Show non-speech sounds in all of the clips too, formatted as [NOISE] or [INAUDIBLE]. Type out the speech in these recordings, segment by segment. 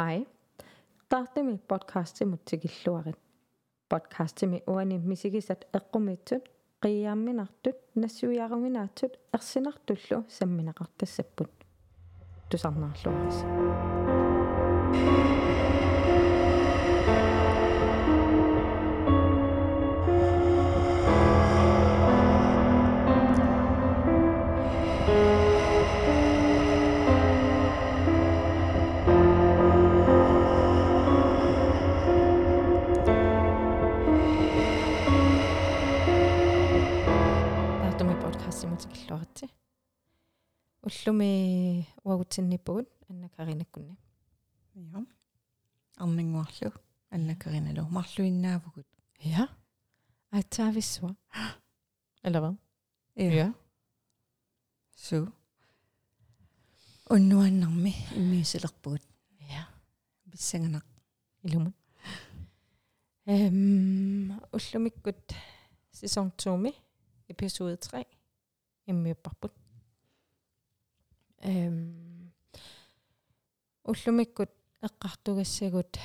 Hej. Tahtimi podcastimut tikilluarit. Podcastimi uani misikisat eqqumitсут qiyaamminartut nassuiaruminaatsut ersinartullu samminaqartassapпут tusarnaarluaris. таартуми подкастимут киллуарати уллуми уагутсинниппугут аннакаринаккунни Ja. Арнингуарлу аннакариналу марлуиннаавгут. ja атсаависсуа eller hvad Ja. Су. Уннуаннарми иммиусилерпугут ja биссанганақ илумут эм уллумиккут sæson 2 ми episode 3 Иммиуппарпут эм уллумиккут эққартугассагут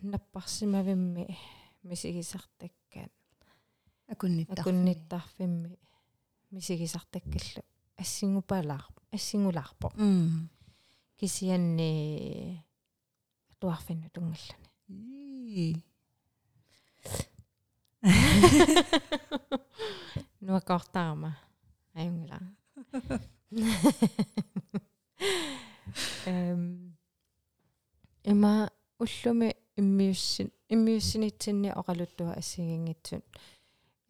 наппарсимавимми мисигисартаккаат акунниттар. акунниттарфимми мисигисартаккаллу ассингупалаар ассингулаарпо М. кисианни туарфинну тунгаллани И. [LAUGHS] нуакортаама аюнгила эм има уллуми иммиуссин иммиуссинитсинни оқалуттуа ассигингитсут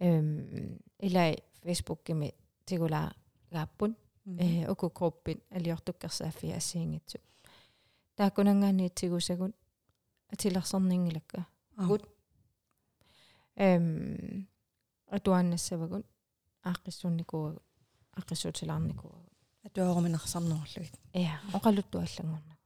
эм илай фейсбуккими тигулаа гааппун э оку группин алиортуккерсааффи ассигингитсут тааккунангаани тигусагун атилерсэрнингилакка гут эм атуаннассавагун ааққиссунникуагу ааққиссуутилаарникуагу атуаруминарсарнерлугит. я оқалутту аллагорна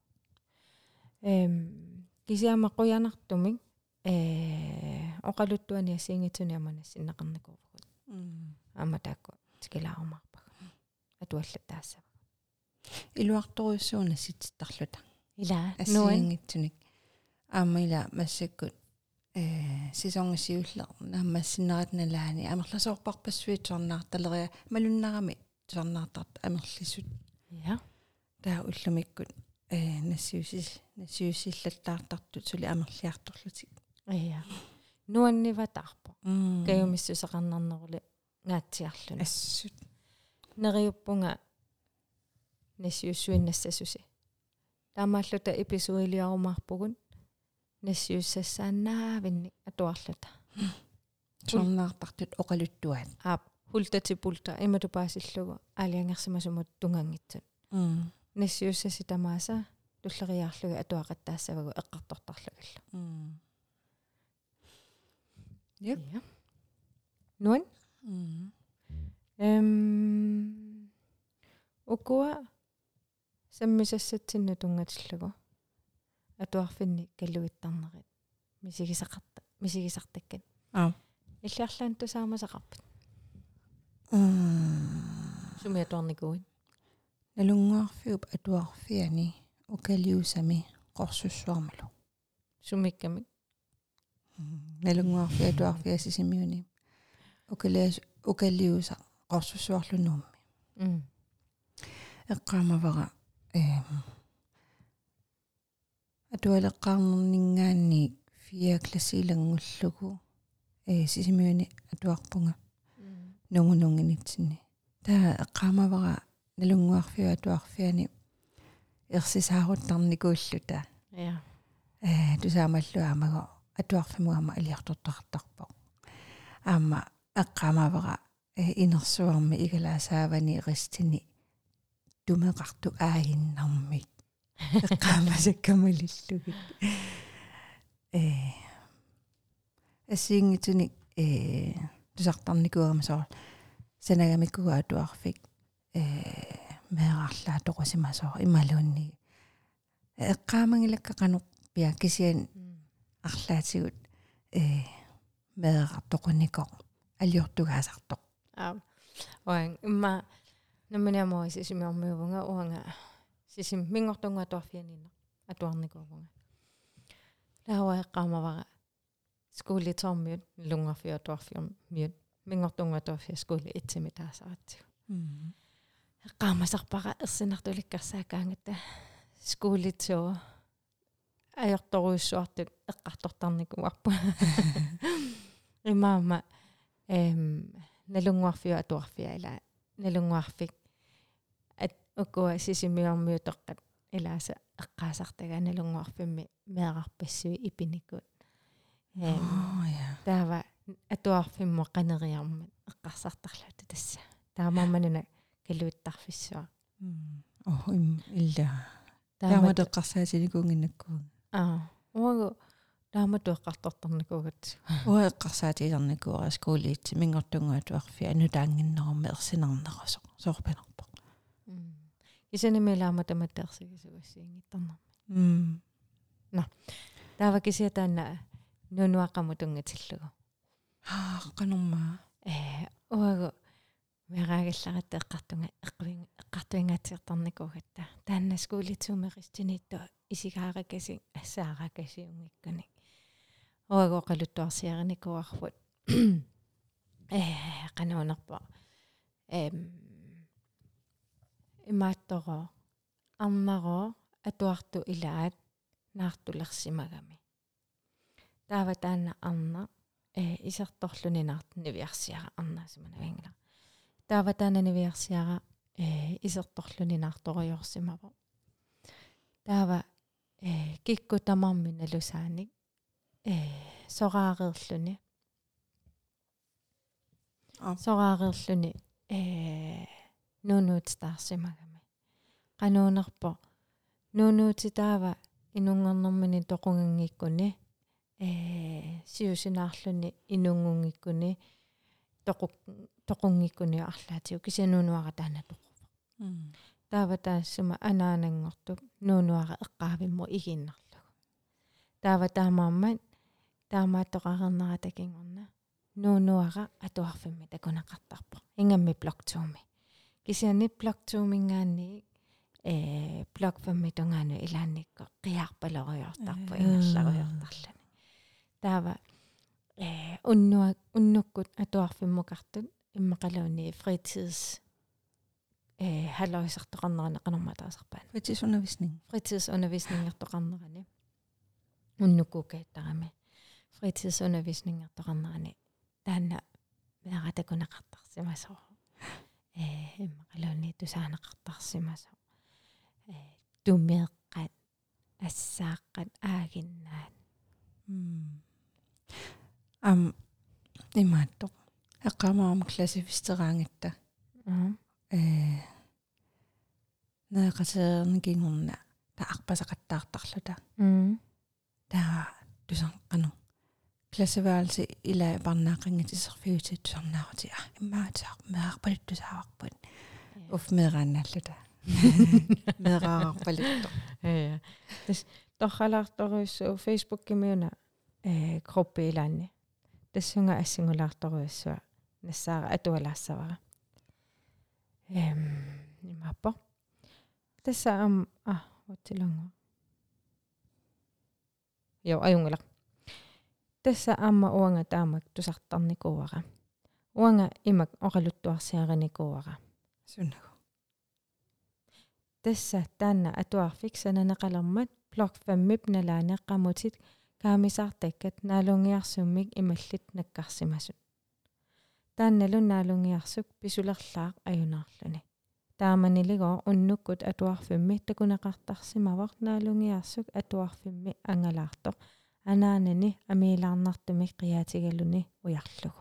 эм кисиамаққуянартумик э оқалуттуани ассиингитсуни аманассиннақарникуувгут М. аама таакку тикилаарумаарпага атуаллатаассава Илуарторуссууна ситтарлута. ила нуан ассиангитсуник аамаила массаккут э сисонгиссиуллер нааммассинератналаани амерласоорпарпассуит сорнаарталерия малуннарами сорнаартарт амерлисут я таа уллумиккут э нассиусис нассиусиллаттаартартут сули амерлиарторлутик я нуанниватаарпо м каюмиссусақарнарнерули гаатсиарлуна ассут нериуппунга нассиуссуиннассасуси таамааллута эписуилиарумаарпугун нассиуссассаанаавинни атуарлута сорнаартартут оқалуттуаат аап хултатипулта иматупаасиллугу аалиангерсимасумут тунгангитсут м нассиуссаси тамааса туллериаарлугу атуақаттаассавагу эққартортарлагалла Yep. я нуан м эм укуа саммисассатсинну тунгатиллагу атуарфинни каллуиттарнерит мисигисақарта мисигисартаккат аа. Иллиарлаан тусаамасақарпут м сумиатуарникуин налунгуарфиуп атуарфиани укалиусами qorsussuarmalu сумикками налунгуарфи атуарфиасисимиуни укалиас укалиуса qorsussuarlunуумми м эққаамавара эм атуалеққарнернингаанни фиа классилангуллугу э сисимиуни атуарпунга нунгунунгинитсинни таа эққаамавара налунгуарфиу атуарфиани ерсисааруттарникууллута я э тусаамаллуаамаго атуарфимуама алиартортартарпо аама эққаамавара э инерсуарми игалаасаавани ристини тумеқарту аагиннармит эққаамасаккамалиллугит э ассиингитуник э тусартарникуамасоор санагамиккуга атуарфик э меэраарлаа тоқусимасоор ималуунни эққаамангилакка қануқ пиа кисиан арлаатигут э меэраартоқуникоо алиортугаасартоқ а оан имма намманиамоо сисимиормиувнга уанга sisim mingortunga tuarfianina atuarnikuupunga lahuaqaamavara skuulitormiut lungerfio tuarfium miut mingortunga tuarfia skuuli itsimi taasaratsiu qaamasarpara mm-hmm. ersinartulikkarsaakangatta tso ajortoruissuartut eqqartortarniku arpu rimaama [LAUGHS] em nalunguarfio atuarfia ila nalunguarfik укуа сисимиормиутоққат илааса эққаасартага налунгуарфимми меақарпассуи ипиникут эм таава атуарфиммо қанериармат эққарсартарлаата тасса таамаамануна калуиттарфиссуа о им илла таама теққарсаатиникуунгиннаккуун аа уагу таама туэққартортарникуугат уа эққарсаатииларникуара скуулиитси мингортунгуатуарфи анутаангиннерми ерсинарнерасо соорпанерпо кисанимилаама таматтеерсигисуассиингиттарнарми м на таава кисиатаана нунуаққаму тунгатиллугу аа канормаа э уагу мераагалларат эққартунга эққуин эққартуингаатиертарникуугатта таанна скуулитсуумеқистинитто исигааракаси ассааракасиунгиккани уагу қалуттуарсиариникуарфут э канаунерпо эм имаатторо арнаро атуарту илаат наартулерсимагами. Таава таана арна э исерторлунинаарт нивиарсиара арнаасиманавингла таава таана нивиарсиара э исерторлунинаарториорсимаво таава э кикку тамарми налусааник э сораареерлүни сораареерлүни э нуунуутстаарсимагами qanуунерпо нуунуутитаава инунгернэрмини тоқунгангиккуни. Э сиусинаарлүни инунгунгиккуни. Тоқу тоқунгиккуни арлаатиу. Кисануунуара таана тоққуфа таава таассума анаанангортук нуунуара эққаавиммо игиннарлугу таава таамааммат таамааттоқарернера такингорна. Нуунуара атуарфимми такунақартарпо ингамми блоктууми кисиани блоктуумингаани э блокфамми тонгаану илаанникко қиарпалориортарпу ингерлариортарлани таава э уннуа уннуккут атуарфиммукартут иммақалуни фритидс э халлоисартоқарнерана қанорматаасарпаана fritidsundervisning fritidsundervisningertoqarnerani уннуккукааттарами fritidsundervisningertoqarnerani таана меаратакунеқартарсимасоо э иммақалуни тусаанеқартарсимасоо э тумеэққат ассааққат аагиннаат ам имаатто эққамаама классифистераангатта э наақасеерникингорна таақпасақаттаартарлута таа тусан қану классеваалси ила парнаақангатисерфиути тусарнаарути а иммаатаақ меарпалут тусааварпут уф мерааналлута мераарпалутто э тас торхалаарторуиссуу фейсбук кимиуна э группи илаанни тассунга ассингулаарторуиссуа нассаара атуалаассавара эм имаппо тасса ам а утилангу йо аюнгала тасса аама уанга таамак тусартарникууара уанга имак оралуттуарсиараникууара суннагу тасса таанна атуарфик сананеқалермат блок 5 налаанеққамутит kaamisartakkat naalungiarsumik imallit nakkarsimasut таанналун наалунгиарсук писулерлаақ аюнаарлүни тааманилигоо уннуккут атуарфимми такунеқартарсимавар наалунгиарсук атуарфимми ангалаартоқ анаанани амиилаарнартумик қиаатигалуни уярлугу.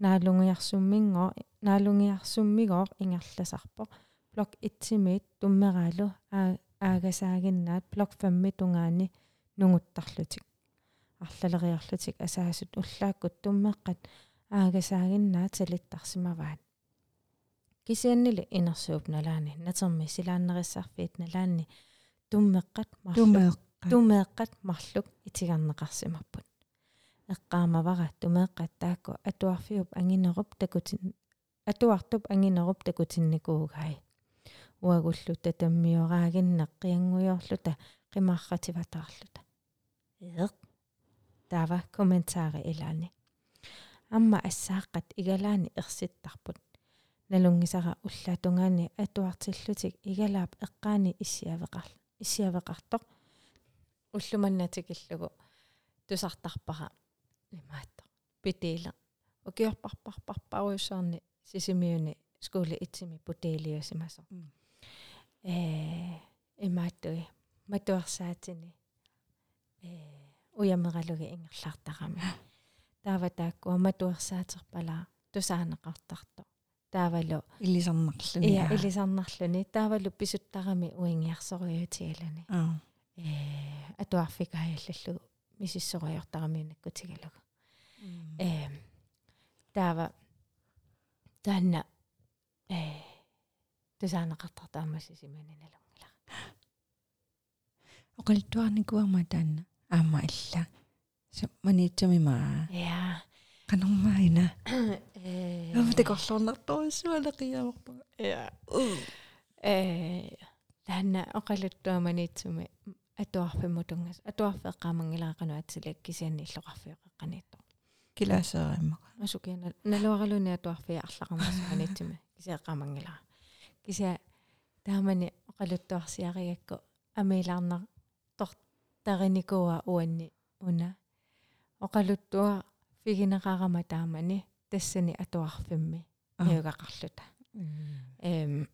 Наалунгиарсуммингоо наалунгиарсуммигоо ингерласарпо блок 1-мит туммераалу аагасаагиннаат блок 5 тунгаани нугуттарлутик арлалериарлутик асаасут уллааккут туммеққат аагасаагиннаат салиттарсимаваат кисианнили инерсууп налаани натерми силааннериссарфиит налаани туммеққат марлук тумеэққат марлук итигарнеқарсимаппут эққаамавара тумеэққат таакку атуарфиуп ангинеруп такутин атуартуп ангинеруп такутинникуугай уагуллу татаммиораагиннеқ қиангуйорлута qimaaqqativataqarluta eeq taava kommentaari ilaani amma assaaqqat igalaani ersittarput nalungisara уллаатунгаани атуартиллутик игалаап эққаани иссиавеқар иссиавеқартоқ уллуманнатикиллугу тусартарпара имаатто питииле окиорпарпарпарпаруйссаарни сисимиуни. Скули итсими путеилиасимасо э имааттуи матуарсаатини. Э уямералуги ингерлаартарами [GASPS] таава тааккуа матуарсаатерпалаа тусаанеқартарто таавалу. Илисарнарлуни. Иа илисарнарлуни. Таавалу писуттарами уингиарсориутигалуни э атуарфикааллаллугу мисиссориортарамиунаккутигалугу э таава таанна э тусаанеқартартаамасси симаниналунгила оқалтуарникуама таанна? Аама илла маниитсумимаа я канормаина [COUGHS] э. Автекорлорнартуиссуалеқиаорпа я э таанна оқалуттуаманиитсуми атуарфиммутунгас атуарфеққамангилаақану атсилак кисианни иллоқарфиоқеққаниитто килаасераимаqa асукиана налуаралуни атуарфиа арлақамасу аниттима кисиаққамангилаа кися таамани оқалуттуарсиаригакку амилаарнар тортариникуа уанни уна оқалуттуа фигинеқарама таамани тассани атуарфимми ниугақарлута эм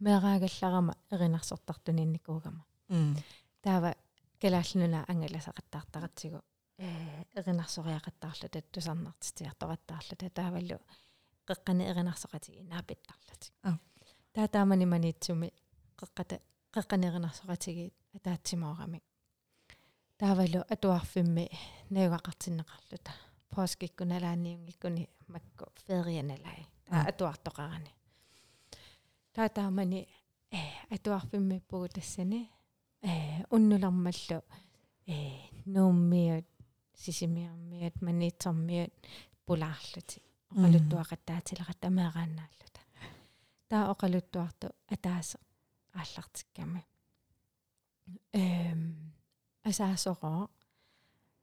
меэраагалларама эринарсортартунинникуугама таава калааллуна ангаласақаттаартаратсигу э эринарсориақаттаарлу таттусарнартитиартораттаарлу тааваллу қеққани эринарсоқати инаапиттарлутик таатаамани маниитсуми қеққата қеққани эринарсоқатиги атаатсимоорами таавалу атуарфимми наюгақартиннеқарлута пооскиккуналааниунгиккуни макку ферианалай атуартоқарани таатаамани э атуарфимми пугу тассани э уннулармаллу э нууммиут сисимиармиут маниитсармиут пулаарлути оқалуттуақаттаатилеқат амеэрааннааллута таа оқалуттуарту атаасе ааллартикками эм асаасороо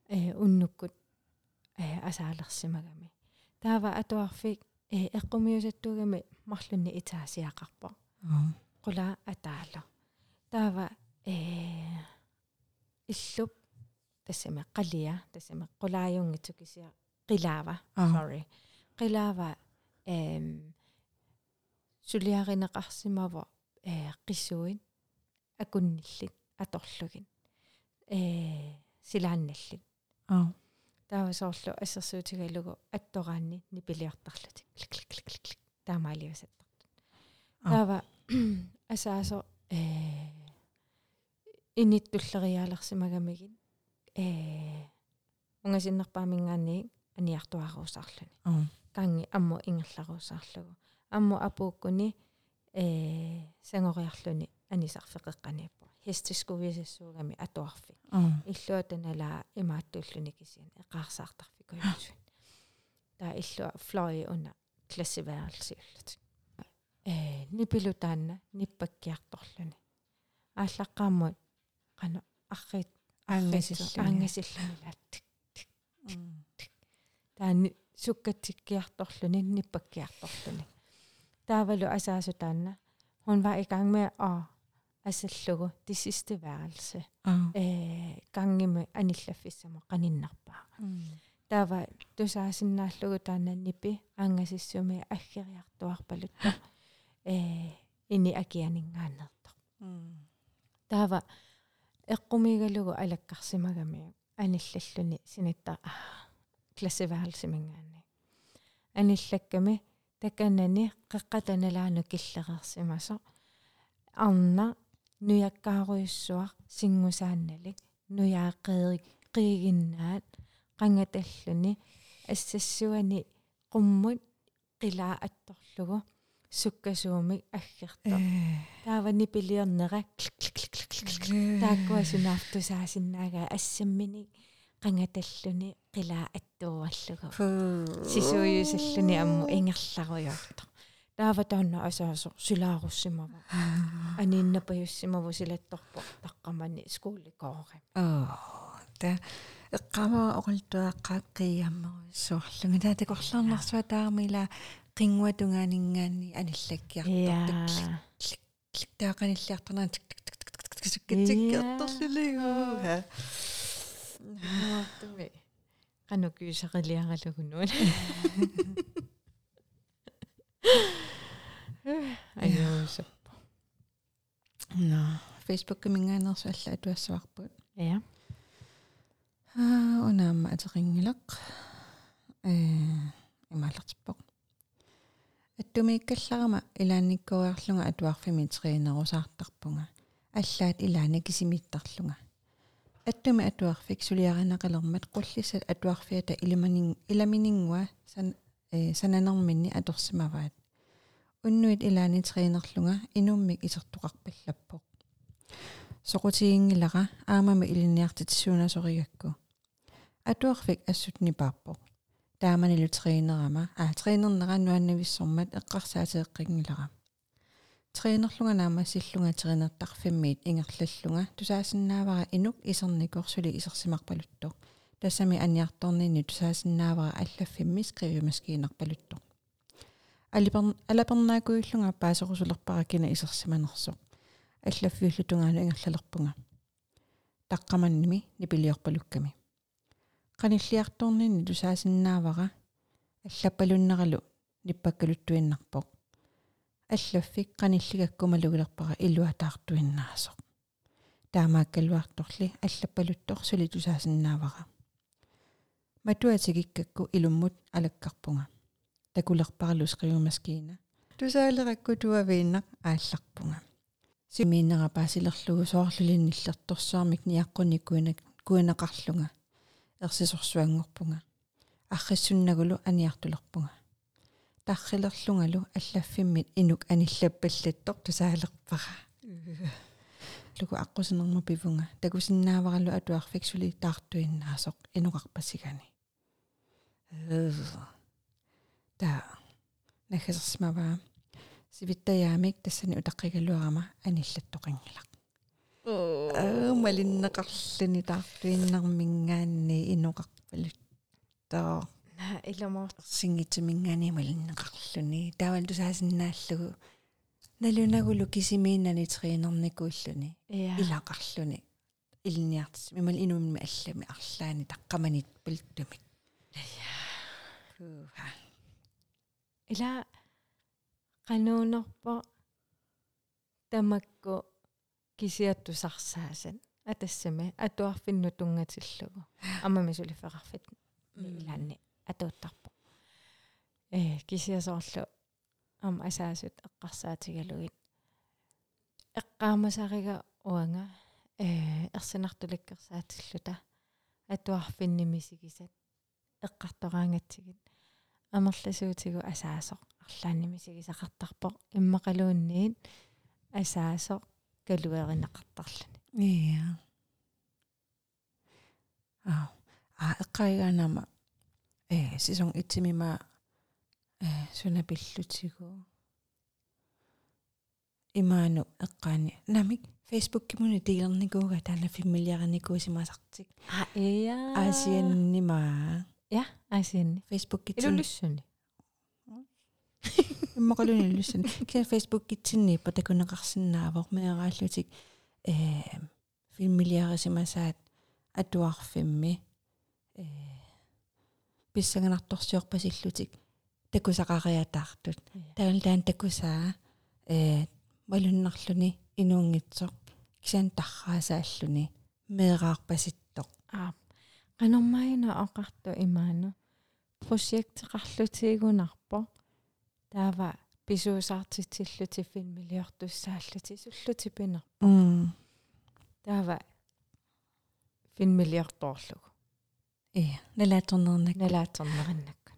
э уннуккут э асаалерсимагами таава атуарфик э эққумиусаттугами марлунни итаасиақарпо қула атаала таава э иллуп тассами қалия тассами қулааюнгитсукисиа қилаава sorry. Қилаава эм сулиаринеқарсимава э қиссуин акунниллит аторлугин э силаанналлит аа. Таавасоорлу ассерсуутигалугу аттораанни нипилиартарлутик клик клик клик клик таамаалиусаттартут таава [CLEARS THROAT] асаасо э иниттуллериаалерсимагамигин э унгасиннерпаамингаанни аниартуаруусаарлуни канги амму ингерларуусаарлугу амму апууккуни э сангориарлуни анисарфеқеққаниаппа хистискувисассуугами атуарфи иллуа таналаа имааттууллуни кисиан эқарсаартарфикуйусуин таа иллуа флой уна классиваалсиуллут э нипилу таанна ниппаккиарторлуни ааллаққааммут қана аррит аангасиллуни аангасиллунилааттик таани суккатсиккиарторлуни ниппаккиарторлуни таавалу асаасу таанна. Hun var i gang med at асаллугу det sidste værelse э гангиме аниллаффиссама qaninnerpaa таава тусаасиннааллугу таананнипи аангасиссуми аггериартуарпалутта [COUGHS] э ини акианингаанерто таава эққумигалугу алаккарсимагами аниллаллуни синитта классиваалсимингаани аниллакками таканнани қеққатаналаану киллерерсимасо арна нуяккааруйуссуар сингусаанналик нуяаққеери қиигиннаат qangatalluni ассассуани qumмут qilaa attorlugu sukkasuumik аггерто таавани пилиорнера тааккуасунаартусаасиннаага ассаммини qangatalluni qilaa attuuарлугу сисуйусаллуни амму ингерларуйорто таава таанна асаасо сулааруссимава анииннапаюссимаву силатторпо таққамани скууликоори аа та эққама оқултуаққааққиаммерусуурлунга таа такорлаарнарсуа таамила қингуатунгаанингаани аналлаккиартортик таақаниллиарторнаа тик тик тик тик тик суккатиккиарторлулигуу туми канукюсақилиаралугунуун аюусаппа на фейсбук мингаанерсу алла атуассаварпут я аа унаама атерингилақ э ималертиппоқ аттумииккалларама илаанниккуаарлунга атуарфими триинерусаартарпунга аллаат илаани кисимиттарлунга аттуми атуарфик сулиаринақалермат қуллисат атуарфиата илиманин иламинингуа сан э сананерминни аторсимаваат уннуит илаани триинерлунга инуммик исертоқарпаллаппоқ соқутигингилара аамами илинниартитсуунасоригакку атуарфик ассутни пааппоқ тааманилу трeenerama а трeenerнера нуаннависсормат эққарсаатеэққингилара трeenerлунга наама силлунга трeenerтарфиммиит ингерллаллунга тусаасиннаавара инук исерникорсули исерсимарпалутто тассами аниарторнини тусаасиннаавара аллаффимми скривимаскиинарпалутто алипер алапернаакуиллунга паасерусулерпаракина исерсиманерсо аллаффиуллутунгаана ингерлалерпунга таққаманними нипилиорпалукками qanilliartornini tusaasinnaavara аллаппалуннералу ниппаккалуттуиннарпоқ. Аллаффик qanilligakkumalugilerpara илуатаартуиннаасоқ. Таамааккалуарторли аллаппалуттор сули тусаасиннаавара матуатигиккакку илуммут алаккарпунга. Такулерпарлу скриумаскиина тусаалеракку туавииннақ аалларпунга. Симииннера паасилерлугу соорлулинниллерторсуармик ниаққуниккуинак куинеқарлунга ерсисорсуангорпунга арриссуннагулу аниартулерпунга. Таррилерлунгалу аллаффиммит инук аниллаппаллаттор тусаалерпара луку аққусинерму пивунга такусиннааваралу атуарфиксули таартуиннаасоқ инуқарпасигани. Та нахасерсимава сивиттаяамик тассани утаққигалуарама аниллаттоқингилақ аа малиннеқарлани таартуиннармингаанни инуқарпалуттаа на иламор сингитсимингаани малиннеқарлуни таавал тусаасиннааллугу налунагулу кисимииннани триинерникууллуни илақарлуни илниартис мимал инумми аллами арлаани таққаманит пулттумик я ила qanуунерпо тамакку кисиаттусарсаасан атассами атуарфинну тунгатиллугу аммами сулифеқарфит илаанни атууттарпо э кисиасоорлу ам асаасут эққарсаатигалугит эққаамасарига уанга э ерсинартуликкерсаатиллута атуарфиннимисигисат эққартораангатсигит амерласуутигу асаасоқ арлааннимисигисақартарпо иммақалуунниит асаасоқ калуеринеқартарлани иа а а эққайгаанама э сison итсимима э сунапиллутигу имаану эққаани намик фейсбук кимуни тигерникууга таана фимилиараникуусимасартик а иа асианнима я асианни фейсбук китсин илуллуссуни иммақалуниллуссани кия фейсбук китсинни патакунеқарсинаавор меэрааллутик э фимилиарисимасаат атуарфимми э писсаганарторсиорпасиллутик такусақариатаартут таан такусаа э малуннарлуни инуунгитсоқ кисаан тарраасааллуни меэраарпаситтоқ а канормаина оқарту имаану проектеқарлутигунарпо таава писуусаартитсиллути финмилиортуссааллути суллути пинер м таава финмилиорторлугу э налааторнернак налаатернериннакку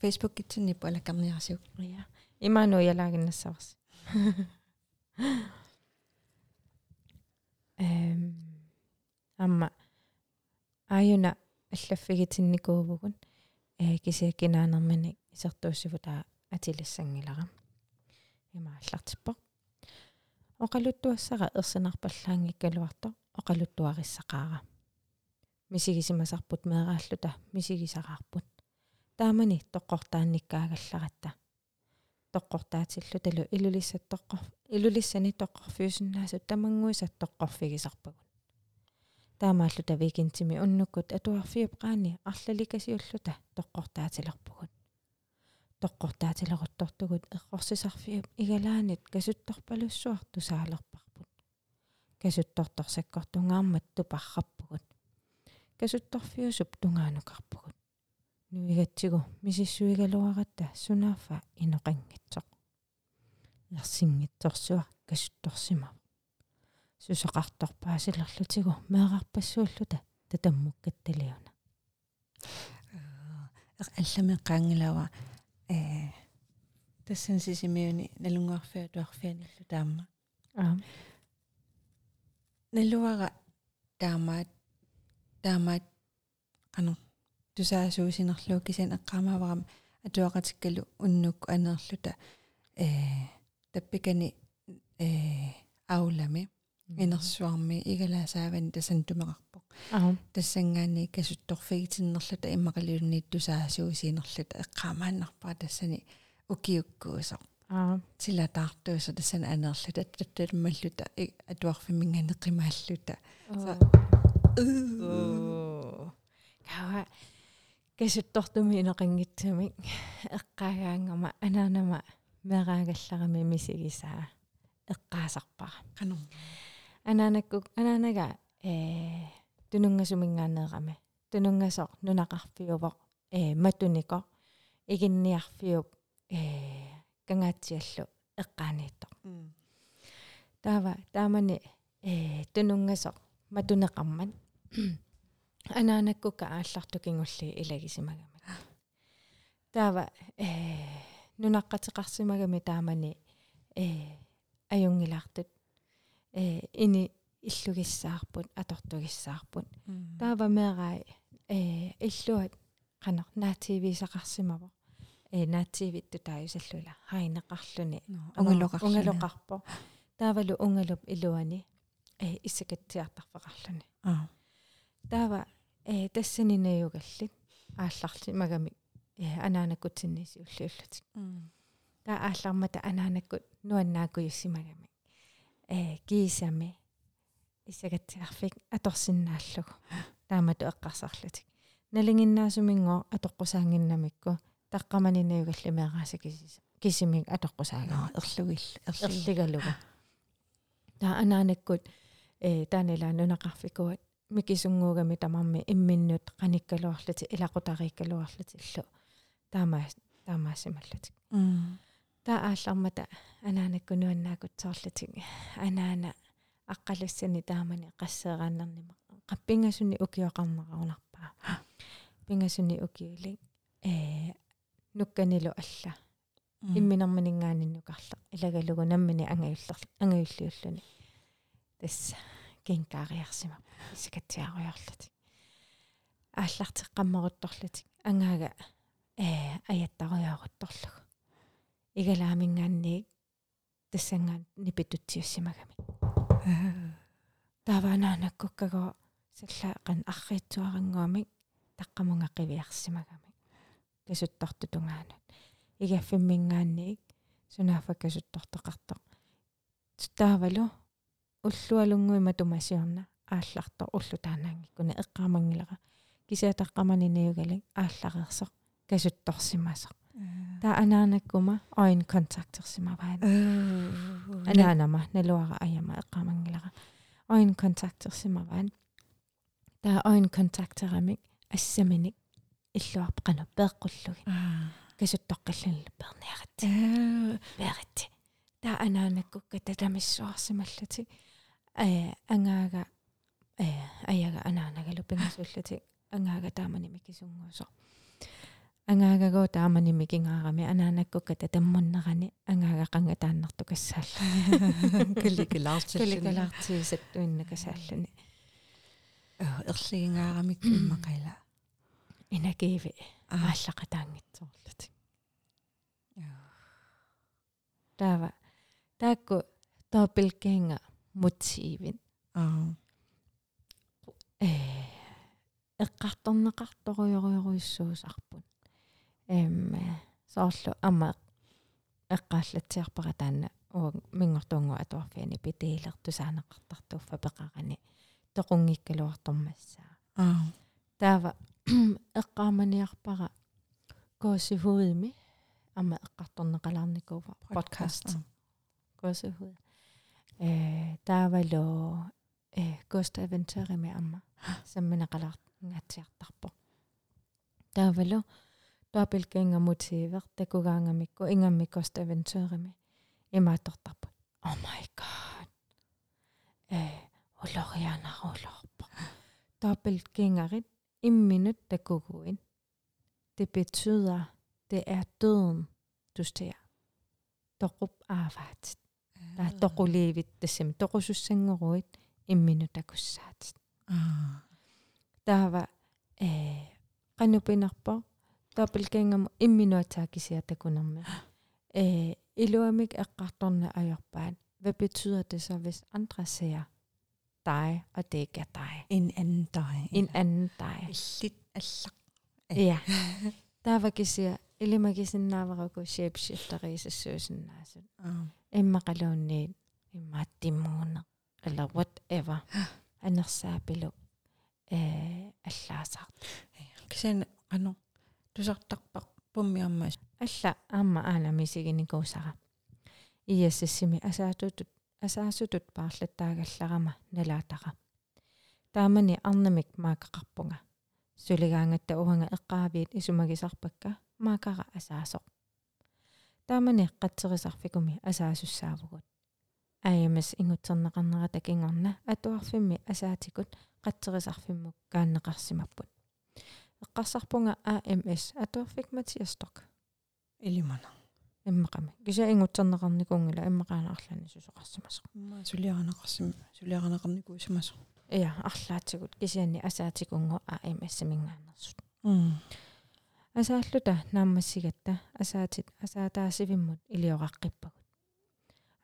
фейсбук китсинни палакарниарсук я имаану ялагиннассаварс эм амма. Аюна аллаффигитинникуувгун э кисиаккинаанермани исертууссиву таа атилассангилара имааллартиппо оқалуттуассара ерсинарпаллаангиккалуарто оқалуттуарissaqaara мисигисимасарпут меэрааллута мисигисараарпут. Таамани тоққортаанниккаагалларатта тоққортаатиллу талу илулиссаттоққор илулиссани тоққорфиусиннаасут тамангуисат тоққорфигисарпагун. Таамааллу тавикинтими уннуккут атуарфиуп qaani арлаликасиуллута тоққортаатилерпугут тоққортаатилеруттортугут эққорсисарфиуп игалаанит касутторпалуссуар тусаалерпарпут касутторторсаккортунгаармат тупарраппугут касутторфиусуп тунгаанукарпугут нуигатсигу мисиссуигалуаратта сунаафа иноқангитсоқ ерсингитсорсуа касутторсимав сусоқарторпаасилерлутигу меэқарпассууллута татаммуккатталиуна аллами eh, tässä siis minun nelungarfia tuarfia nillu taamma. Neluara taamma taamma qanu tusaasuusinerluukisen eqqaamavaram atuaqatikkalu unnukku anerluta eh tappikani eh aulami inersuarmi igalaasaavan tasantumaqarpa тассангаани касутторфигитиннерлута иммақалиунни тусаасуусиинерлута эққаамааннарпаа тассани укиуккуусоқ аа силатаартуусо тассана анерлута татталмаллута атуарфиминганеқимааллута кава касуттортуми инеқангитсамик эққаагаангама анаанама мераагалларами мисигисаа эққаасарпара кану анаанакку анаанага э тунунгасумингаанеерами тунунгасо нунақарфиувоқ э матунико. Игинниарфиуп э кангаатсиаллу эққаанииттоқ таава таамани э тунунгасо матунеқарман [CLEARS THROAT] анаанаккука аалларту кингулли илагисимагами. Таава э нунаққатеқарсимагами таамани э аюнгилаартут. Э ини иллугиссаарпут атортугиссаарпут таава меэрай э иллуат qanor наативисақарсимаво э наативитту тааюсаллула хайнеқарлуни унгалоқарлуни унгалоқарпо таавалу унгалуп илуани э иссакатсиартарфеқарлуни аа таава э тассанинаюгаллит аалларли магами э анаанаккутсинниси уллиуллутик та ааллармата анаанаккут нуаннаакуйуссимагами э киисами иссакатсиарфик аторсиннааллугу таамату эққарсарлутик налингиннаасумингоо атоққусаангиннамикку таққаманинаюгаллимеэрааса кисис кисимик атоққусаагаа ерлугил ерлигалугу таа анаанаккут э таанила нунақарфикуат микисунгуугами тамарми имминнут qanikkaluarluti илақутарииккалуарлути иллу. Таама таамаасималлутик таа ааллармата анаанаккунуаннаакутсоорлутик анаана аққалуссани таамани qaссеерааннарнима qappingasuni ukioqarmararunarpaa pingasuni ukiuli э нукканилу алла имминэрманингааниннукарла илагалугу наммини ангаюллер ангаюллиуллуни тасса кинкаариарсима исакатсиаруйорлути ааллартеққаммерутторлутик ангаага э аяттаруйоорутторлугу игалаамингаанниик тассангаан нипитутсиуссимагами таванаанаккуккаго саллаақан арриитсуарангуамик таққамунгаққивиарсимагами касуттортутунгаанут игаффиммингаанниик сунаафаккасуттортоқартоқ таавалу уллуалунгуима тумасиорна ааллартор уллу таанаангиккуна эққаамангилера кисиатаққаманинаюгалик ааллареерсоқ касутторсимасоқ таа анаанаккума оин контактерсимаваана. Анаанама налуара аяма эққаамангилера оин контактерсимаваан таа оин контактерамик ассаминик иллуарпеқану пеэққуллуги касуттоққилланлу перниарати перити таа анаанаккукка татамиссуарсималлути э ангаага э аяга анаанагалу пингасуллути ангаага таамани микисунгуусо ангаагагоо таамани микингаарами анаанаккукка татаммуннерани ангаага qanga тааннарту кассаалла каликалаартиллуни каликалаартиисат уинна кассааллани ерлигингаарамик иммақила инакииви ааллаqa таангитсоорлути таава таакку тоопилкиинга мутсиивин аа э эққарторнеқарторуйоруйоруиссуусарпут эм соорлу ама эққааллатсиарпара таана уу мингортунгу атуарфиани питиилертусаанеқартартуффа пеқарани тоқунгиккалуартормассаа аа. Таава [CLEARS THROAT] эққааманиарпара коосифуими ама эққарторнеқалаарникуува подкаст. коосифуи э таавало э коста эвентерими амма самминеқалаартиартарпо таавало тоапилкингамутиивер такугаангамикку ингамми коста эвентерими имаатортарпут oh my god. Э улорианарулорпо тоапилкингарит imminut такугуин det betyder det er døden du ser. Тоқуп аафаатит таа тоқулиивит тассами тоқусуссангоруит имминутакуссаатит аа таава э qanupinarpo таапилкингам имминуатаакисиатакунерми э [GASPS] илуамик эққарторна аёрпаат hvad betyder det så hvis andre ser dig og det ikke er dig en anden dag en anden dig иллит аллақ ja [LAUGHS] таава кисия илимакисиннааварагу shapeshifteriisassuusinnaasut аа иммақалуунниит иммааттиммугуне eller whatever анерсаапилу э аллаасаар кисана qanu тусартарпақ пуммиармаас алла аама аанамисигиникуусара иассассими асаатутут асаасутут paarlattaagallarama налаатара таамани арнамик маакақарпунга. Сулигаангатта уанга эққаавиит исумагисарпакка маакара асаасоқ таамани қатсерисарфикуми асаасуссаавгут аямас ингутсернеқарнера такингорна атуарфимми асаатикут қатсерисарфиммук кааннеқарсимаппут эққарсарпунга AMS атуарфик матиасток илимана иммақами кися ингутсернеқарникунгила иммақаанаарлани сусоқарсимасо ма сулиаранеқарсим сулиаранеқарникуусимасо я арлаатигут кисиани асаатикунгу AMS мингаанерсут м асааллута нааммассигатта асаатит асаатаасивиммут илиораққиппагут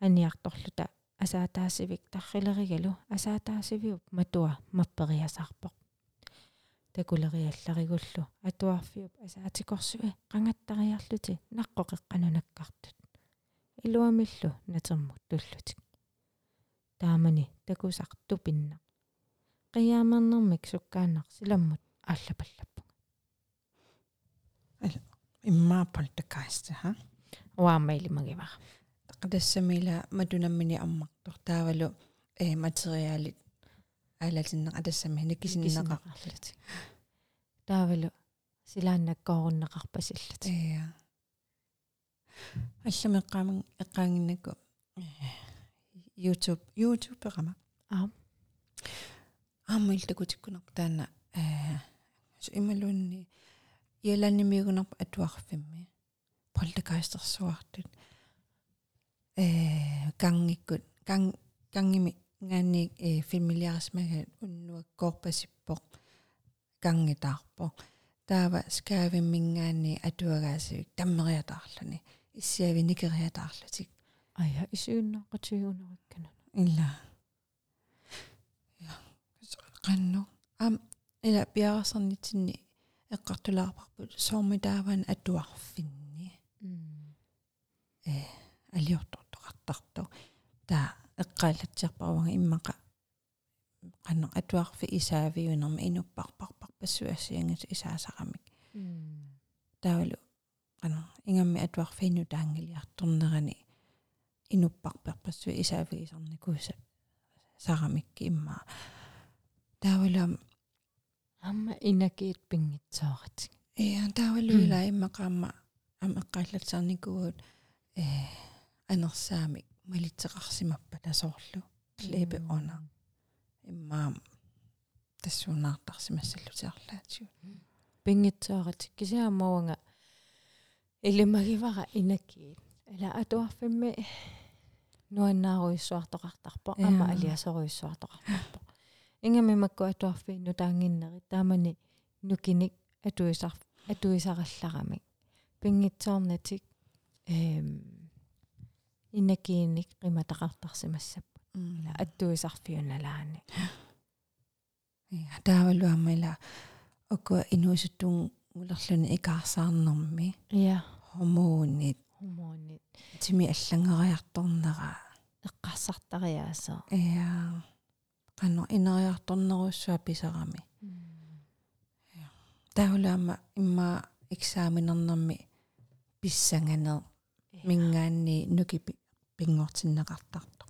аниарторлута асаатаасивик таррилеригалу асаатаасивиуп матуа маппериасаарпоқ такулериалларигуллу атуарфиуп асаатикорсуи қангаттариарлути наққоқеққанунаккартут илуамиллу натермут туллутик таамани такусартупинна қиаамернэрмик суккааннар силаммут ааллапаллаппу. Иммааппал такааста ха? Уаамаилимагивара тақадассамила матунаммини аммартор таавалу э материалит аалатиннеқ атассами накисиннеқар кисиннеқарлути таавалу силааннаккооруннеқарпасиллут э алламеққааман эққаангиннаку YouTube YouTube перама аа. Аамал такутиккунер таана э су ималуунни иаланнимиугунарпа атуарфимми полдекайстерсуартут э кангиккут кан кангими ngaanni э фамилиарисмага уннуаккоорпасиппоқ кангитаарпоқ таава скаавиммингаани атуагаасивик таммериатаарлани иссиави никериатаарлутик ая исууннеққатигунериккана илла я qannu am ila piarasarnitsinni eqqartulaarparput soormi taavaan atuarfinni э алиортортоқартарту таа эққаалатсиарпаруага иммақа qannu atuarfi isaaviunerma inupparparpar passuassiangат исаасарамик таавалу qannu ингамми atuarfiinu таангилиарторнерани инуппарперпассуи исаавигисарникууса сарамикки иммаа таавалам амма инакиит пингитсоорит иа таавалу ила иммақаама ам эққааллатсарникуут э анерсаамик малитсеқарсимаппа тасоорлу лебе она иммаа тассуунаартарсимассаллутиарлаатиу пингитсоорит кисаамауанга илимагивара инакиит ала атуарфимми нуаннааруиссуартоқартарпо ама алиасоруиссуартоқартарпо ингами макку атуарфиинну таангиннери таамани нукиник атуисар атуисаралларамик пингитсоорнатик эм инакииник qimатақартарсимассаппут м аттуисарфиуналаани я таавалуаммила око инуусуттун улерлүни икаарсаарнэрми я хормоонит хумоонит тими аллангериарторнера эққарсартариаасаа я qanno ineriartornerussua pisarami таавалуама имма экзааминернэрми писсанганер мингаанни нуки пингортиннеқартарто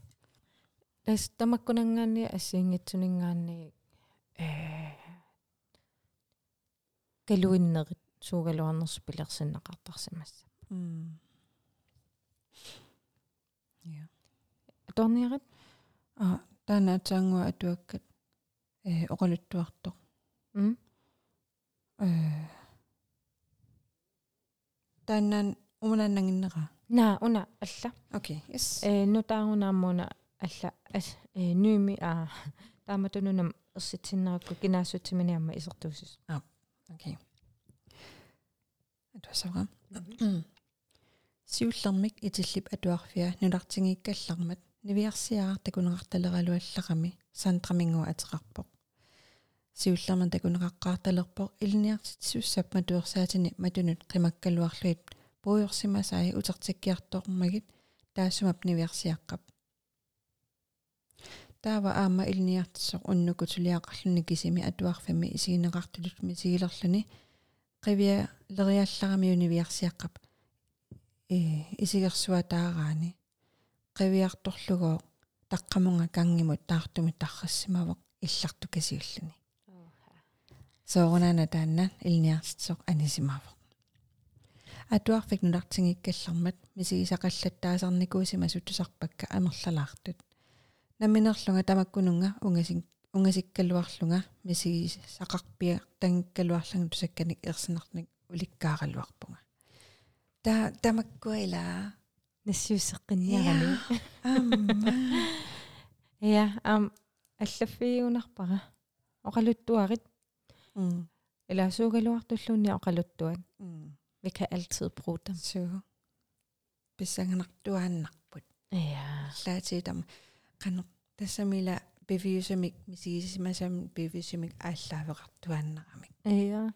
тас тамаккунангаани ассиингитсунингаани э калуиннерит суугалуарнерс пилерсиннеқартарсимасса м я торниарит а танаатаангуа атуаккат э оқалуттуарто м? Э тааннаан умананнагиннера на уна алла окей yes. Э нутаагунааммуна алла ас э нүүми а тааматунунам ерситсиннеракку кинаассутсиминиамма исертуусис окей атуасава сиуллермик итиллип атуарфиа нулартингиккаллармат нивиарсиаар такунеқарталералуаллақами сантрамингуа атеқарпоқ сиуллерман такунеқаққаарталерпоқ илниартитсуссап матуерсаатини матунут қимаккалуарлуит пуйорсимасаи утертиккиартормагит таассумап нивиарсиаққап таава аама илниартиссоқ уннукутулиақарлуни кисими атуарфами исигинеқартулут мисигилерлүни qivia leriallarami univiersiaqqap э исигерсуа таараани qivиарторлугоо таққамунга кангимут таартуми таррассимавоқ илларту касиуллуни соорунана таанна илниарситсоқ анисимавоқ атуарфик нулартингиккаллармат мисигисақаллаттаасарникуусима сутусарпакка амерлалаартут наминерлунга тамаккунунга унгасин унгасиккалуарлунга мисигисақарпиа тангиккалуарлугу тусакканик ерсинарник уликкааралуарпунга. Та тамаккуила нассуусеққинниарани амма. [LAUGHS] Я ам аллаффиунарпара оқалуттуарит. М eller suugaluartulluunni oqaluttuat м Vi kan altid bruge dem. Så besangen du er nakbud. Ja. Lad til dem. Kan tässä meillä beviisemik, siis mä sen beviisemik allaavarattuannaamik. Ja.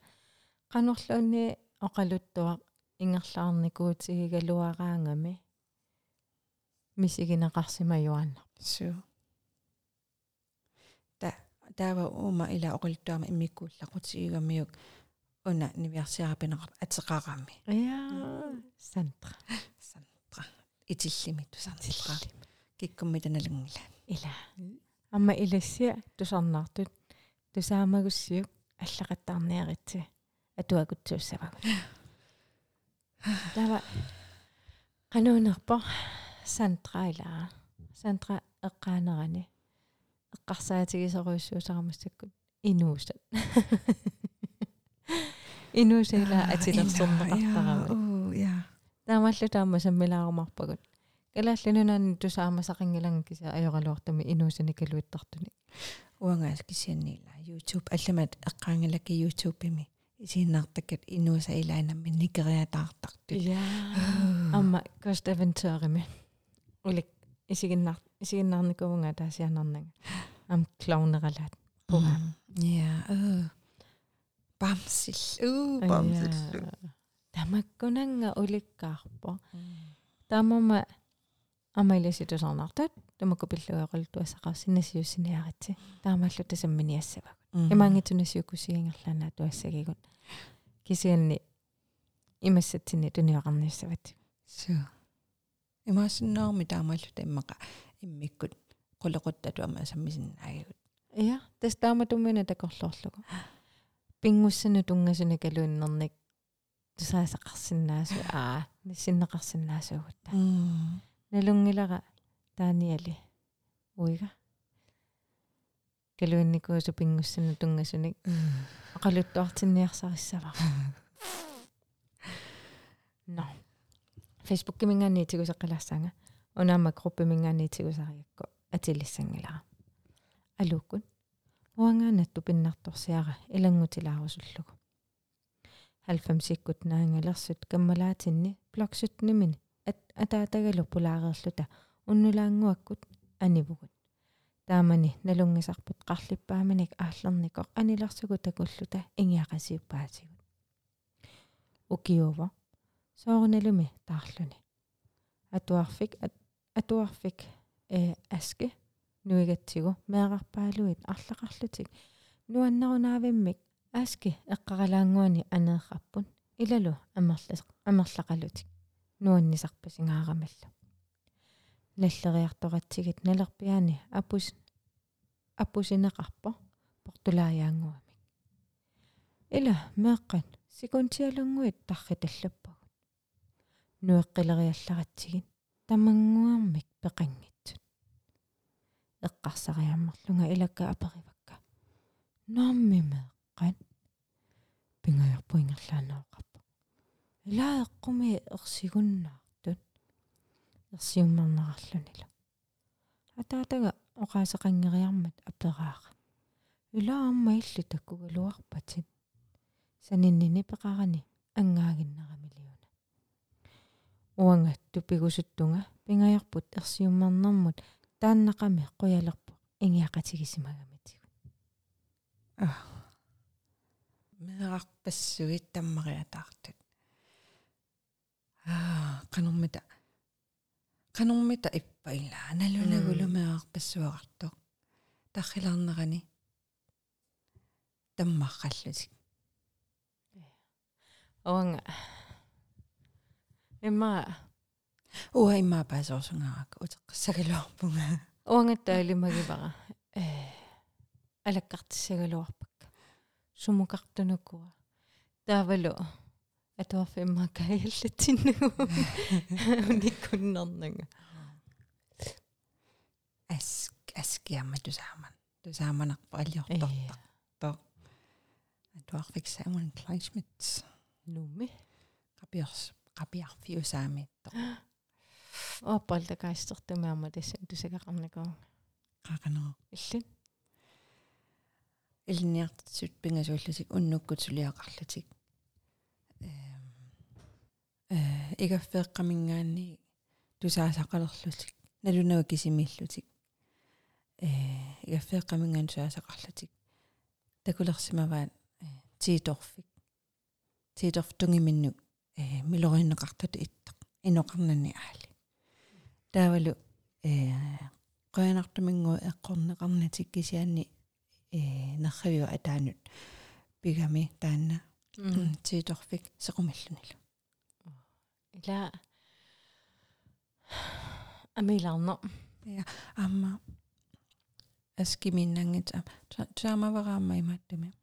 Qanorluunni oqaluttua ingerlaarnikuutigigaluaraangami misigineqarsimajuanna. Su. Ta taava uma ila oqaluttuama immikkuullaqutigigammiuk. Уна нивиарсиарапинеқар атеқарами ja сантра [LAUGHS] сантра итиллими тусартра киккумми таналунгила ила амма илассиа тусарнаартут тусаамагуссиук аллақаттаарниаритси атуакутсууссавагут тава [SIGHS] кануунерпо сантра ила сантра эққаанерани эққарсаатигисеруйссуусарамассаккут инуусат [LAUGHS] инуусила атилерсорнеқартарами оо я таамаллу таама саммилаарумарпагут калааллунунаани тусаамасақингиланг кися ajorалуартами инуусани калуиттартуни уангаас кисианнила youtube алламат эққаангалаки youtube-ими исиннаартаккат инууса илаанамми никериатаартарту я амма коставентørimi улик исигиннар исигиннарникуунга таасианарнага ам клоунералаат пуга я э бамсил. Уу бамсил. Тамаккунанга уликкаарпо. Таамама амайласитусарнартут тамаккупиллуеқалтуассақарсинасиуссиниаритси таамааллу тасамминиассавак имаангитунасиуккусигингерлаанаа туассагигут кисианни имассатсини туниоқарниссават су имаасиннаарми таамааллута иммақа иммиккут. Ama sammisinnaaggut ja тас тааматуммина такорлоорлугу пингуссана тунгасуна калуиннерник тусаасақарсинаасу аа нассиннеқарсинаасуугутта налунгилара тааниали уига калуинникуусу пингуссана тунгасуник ақалуттуартинниарсариссава но фейсбук кимингаанниитигусеққилассаanga унаама группи мингаанниитигусариакку атилиссангилара алууккут уангаанатту пиннарторсиара илангутилаарусуллугу 90 сиккут наангалерсут каммалаатинни блоксутнимини атаатагалу пулаареерлута уннулаангуаккут анивугут. Таамани налунгисарпут qарлиппааманик ааллерникоq аниларсугу такуллута ингиақасиуппаатигут укиова. Соорналуми таарлуни. Атуарфик атуарфик э аске нуигатсигу меэқарпаалуит арлақарлутик нуаннарунаавиммик аски эққаралаангуани анеерраппун илалу амерлас амерлақалутик нуаннисарпасингаарамаллу наллериарторатсигит налерпиани апус апусинеқарпо портулааяангуамик ила меэққат сикунтиалунгуит тарриталлаппагут нуэққилериалларатсигит тамангуармик пеқангитсут эққарсариаммерлунга илакка аперивакка наамми меэққат пингаярпуингерлаанаоқарпа илаэққуми ерсигуннаартут ерсиуммернерарлунила атаатага оқаасеқангериармат аперааqa илаамма илли таккугалуарпатит саниннини пеқарани ангаагиннерамилиуна уанга тупигусуттунга пингаярпут ерсиуммернэрмут тааннақами қуялерпу ингиақатигисимагаматигу а меэрпассуит таммариатаартут аа канормита канормита иппаила налунагулумеэрпассуақартоқ тархилаарнерани таммаққаллутик оанга имма уа имма паасоорсунгараак утеққассагалуарпунга уангаттаалимагивара э алаккартиссагалуарпакка сумукартунуккуа таавалу атуарфимма каяллатсиннагу униккуннэрнага ас аскиамма тусааман тусааманарпа алиортортар тоо атуарфиксаамун клайсмит нумми qapiors qapiarfiusaamiitto оппалта каистертумаама тассан тусагақарникоо qaqanero иллин илниартсут пингасууллутик уннуккут сулиақарлутик э игаффеэққамингаанни тусаасақалерлутик налунава кисимиллутик э игаффеэққамингаан тусаасақарлутик такулерсимаваат тииторфик тииторф тунгиминну э милориннеқартут иттақ иноқарнани аали таавалу э qoyanartumingu eqqorneqarnatik kisianni э нерривиу атаанут пигами таанна тииторфик сеқумиллунилу ила амиларно я амма. Аскиминнангит таамавараама имааттами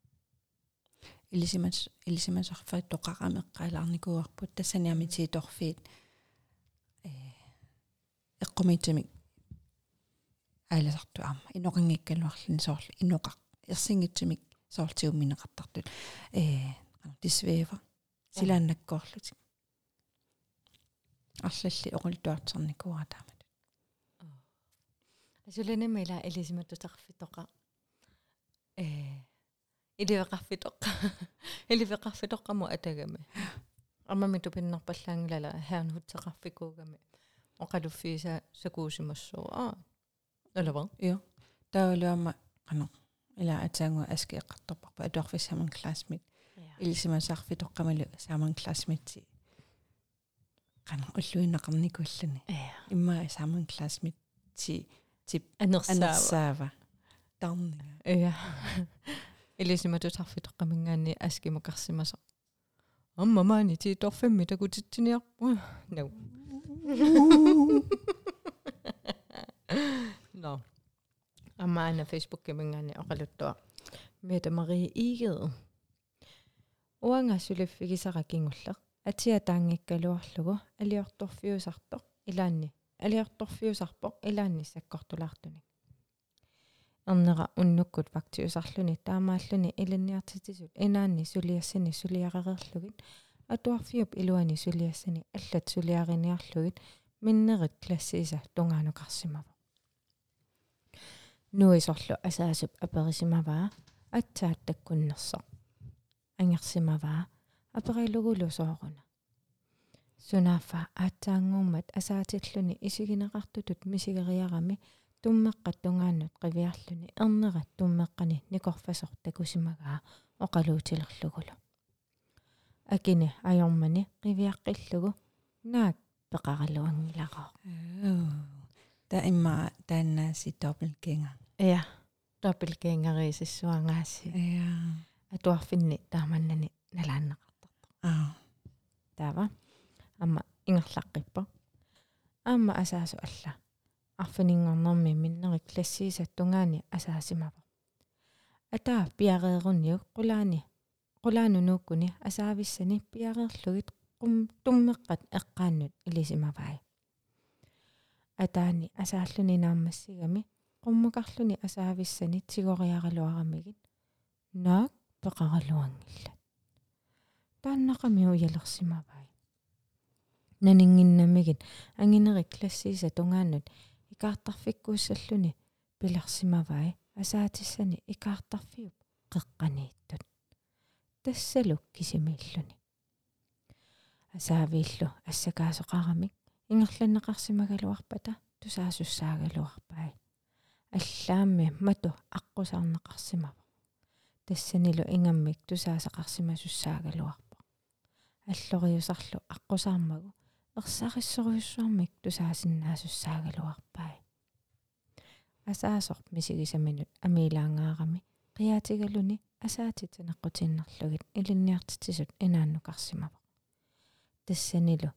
илисимас илисимасарфаат тоқарамеққалаарникуарпут тассаниами тииторфиит э эққумитсимик айласарту аама иноқангиккалуарлин соорл иноқақ ерсингитсимик соортиумминеқартартут э тисвеева силааннаккоорлутик арлалли оқултуартерникуара таамат асуланамила илисиматтутарфитоқа э иливеқарфитоқа иливеқарфитоққаму атагами аммами тупиннарпаллаангилала хаан хутсеқарфикуугами оқалуффииса сакуусимассуу аа алава ио таалуама қано ила атаангу аски эққарторпарпа атуарфиссаман классмит илисимасаарфитоққамалу сааман классмитси qana ulluinneqarnikullani imma saamun classmate ti ti анерсаава тарнига ja [LAUGHS] илисимату тарфитоққамингаани аскимакарсимаса аммамаани ти торфимми такутитсиниарпу нау Но амаана фейсбук кемингаани оқалуттуа мета мари игед уанга сулиффигисара кингуллеқ атиа таангиккалуарлугу алиорторфиусартоq илаанни алиорторфиусарпоq илаанни саккортулаартуник эрнера уннуккут фактиусарлуни таамааллуни иланниартитисут инаанни сулиассани сулиаререрлугит атуарфиуп илуани сулиассани аллат сулиариниарлугит миннерит классииса тунгаанукарсимава нуисорлу асаасуп аперисимаваа атсаат таккуннерсо ангерсимаваа аперилугулу сооруна сунааффа аатсаангууммат асаатиллуни исигинеқартутут мисигериарами туммеққат тунгааннут қивиарлуни ернерат туммеққани никорфасор такусимагаа оқалуутилерлугулу акини ajormani qiviaqqillugu naak peqaralluangilaqao та имма тааннааси doppelgänger ja doppelgängerisissuangaassi ja atuarfinni taamannani nalaannaqartarta аа таава амма ингерлаққиппа аама асаасу алла. Арфинингорнэрми миннери классиисаттунгаани асаасимава атаа пиареерунниу qulaani qulaanu nuukkuni asaavissani piareerlugit qum tummeqqat eqqaannut ilisимавай атаани асааллуни нааммассигами qummakarluni asaavissani tigoriaraluaramigit naak peqaraluangilla тааннақами уялерсимавай. Нанингиннамигит ангинери классииса тунгааннут икаартарфиккууссаллуни пилерсимавай. Асаатиссани икаартарфиуп қеққанииттут тассалук кисимииллуни асаавииллу ассакаасоқарамик ингерланнеқарсимагалуарпата тусаасуссаагалуарпай аллаамми мату аққусаарнеқарсимава тассанилу ингаммик тусаасеқарсимасуссаагалуарпа аллориусарлу аққусаармагу ерсариссориуссуармик тусаасиннаасуссаагалуарпай асаасор мисигисаминут амилаангаарами қиаатигалуни асаатитинеққутиннерлугит илинниартитисут инааннукарсимава тассанилу